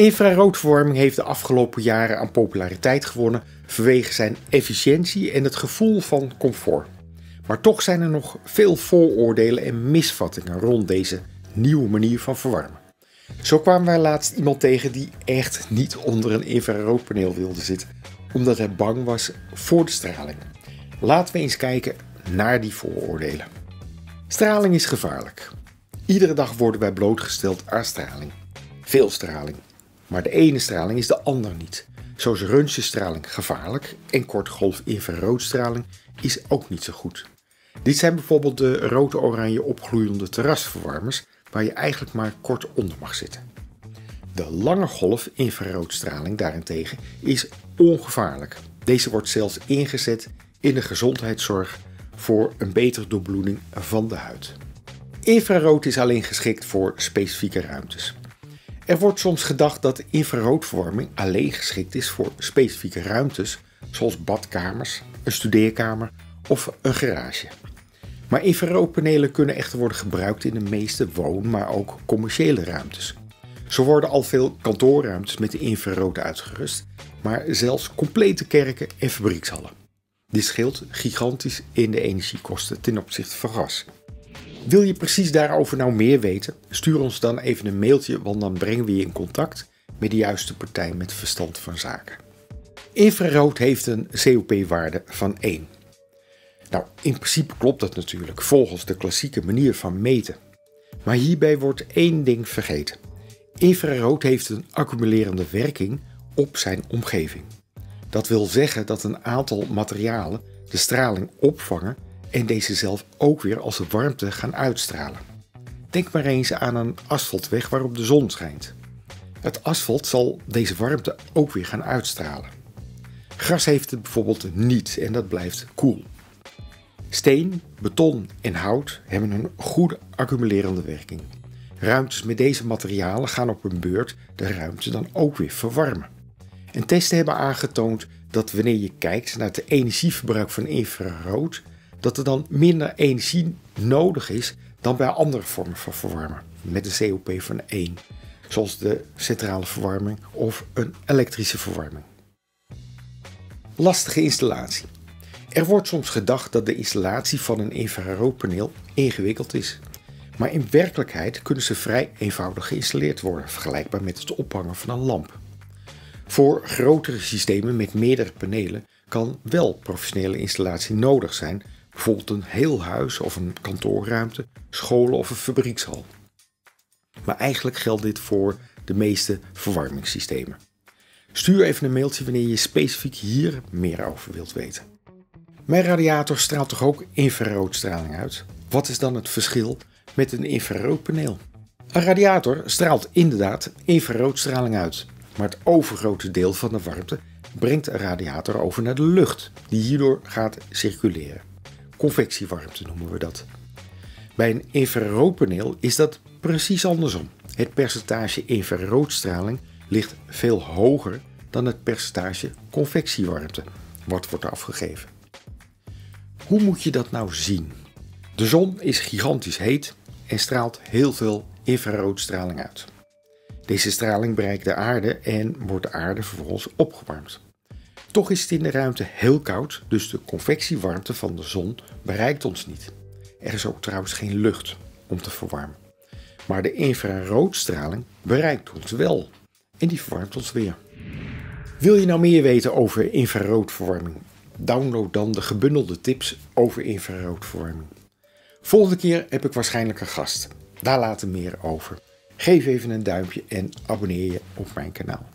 Infraroodverwarming heeft de afgelopen jaren aan populariteit gewonnen vanwege zijn efficiëntie en het gevoel van comfort. Maar toch zijn er nog veel vooroordelen en misvattingen rond deze nieuwe manier van verwarmen. Zo kwamen wij laatst iemand tegen die echt niet onder een infraroodpaneel wilde zitten, omdat hij bang was voor de straling. Laten we eens kijken naar die vooroordelen. Straling is gevaarlijk. Iedere dag worden wij blootgesteld aan straling. Veel straling. Maar de ene straling is de ander niet. Zo is röntgenstraling gevaarlijk en kortgolf infraroodstraling is ook niet zo goed. Dit zijn bijvoorbeeld de rood-oranje opgloeiende terrasverwarmers waar je eigenlijk maar kort onder mag zitten. De lange golf infraroodstraling daarentegen is ongevaarlijk. Deze wordt zelfs ingezet in de gezondheidszorg voor een betere doorbloeding van de huid. Infrarood is alleen geschikt voor specifieke ruimtes. Er wordt soms gedacht dat infraroodverwarming alleen geschikt is voor specifieke ruimtes, zoals badkamers, een studeerkamer of een garage. Maar infraroodpanelen kunnen echter worden gebruikt in de meeste woon- maar ook commerciële ruimtes. Zo worden al veel kantoorruimtes met infrarood uitgerust, maar zelfs complete kerken en fabriekshallen. Dit scheelt gigantisch in de energiekosten ten opzichte van gas. Wil je precies daarover nou meer weten? Stuur ons dan even een mailtje, want dan brengen we je in contact met de juiste partij met verstand van zaken. Infrarood heeft een COP-waarde van 1. Nou, in principe klopt dat natuurlijk, volgens de klassieke manier van meten. Maar hierbij wordt één ding vergeten. Infrarood heeft een accumulerende werking op zijn omgeving. Dat wil zeggen dat een aantal materialen de straling opvangen en deze zelf ook weer als warmte gaan uitstralen. Denk maar eens aan een asfaltweg waarop de zon schijnt. Het asfalt zal deze warmte ook weer gaan uitstralen. Gras heeft het bijvoorbeeld niet en dat blijft koel. Steen, beton en hout hebben een goede accumulerende werking. Ruimtes met deze materialen gaan op hun beurt de ruimte dan ook weer verwarmen. En testen hebben aangetoond dat wanneer je kijkt naar het energieverbruik van infrarood, dat er dan minder energie nodig is dan bij andere vormen van verwarmen, met een COP van 1, zoals de centrale verwarming of een elektrische verwarming. Lastige installatie. Er wordt soms gedacht dat de installatie van een infraroodpaneel ingewikkeld is. Maar in werkelijkheid kunnen ze vrij eenvoudig geïnstalleerd worden, vergelijkbaar met het ophangen van een lamp. Voor grotere systemen met meerdere panelen kan wel professionele installatie nodig zijn, bijvoorbeeld een heel huis of een kantoorruimte, scholen of een fabriekshal. Maar eigenlijk geldt dit voor de meeste verwarmingssystemen. Stuur even een mailtje wanneer je specifiek hier meer over wilt weten. Mijn radiator straalt toch ook infraroodstraling uit? Wat is dan het verschil met een infraroodpaneel? Een radiator straalt inderdaad infraroodstraling uit, maar het overgrote deel van de warmte brengt een radiator over naar de lucht, die hierdoor gaat circuleren. Convectiewarmte noemen we dat. Bij een infraroodpaneel is dat precies andersom. Het percentage infraroodstraling ligt veel hoger dan het percentage convectiewarmte wat wordt afgegeven. Hoe moet je dat nou zien? De zon is gigantisch heet en straalt heel veel infraroodstraling uit. Deze straling bereikt de aarde en wordt de aarde vervolgens opgewarmd. Toch is het in de ruimte heel koud, dus de convectiewarmte van de zon bereikt ons niet. Er is ook trouwens geen lucht om te verwarmen. Maar de infraroodstraling bereikt ons wel en die verwarmt ons weer. Wil je nou meer weten over infraroodverwarming? Download dan de gebundelde tips over infraroodverwarming. Volgende keer heb ik waarschijnlijk een gast. Daar later meer over. Geef even een duimpje en abonneer je op mijn kanaal.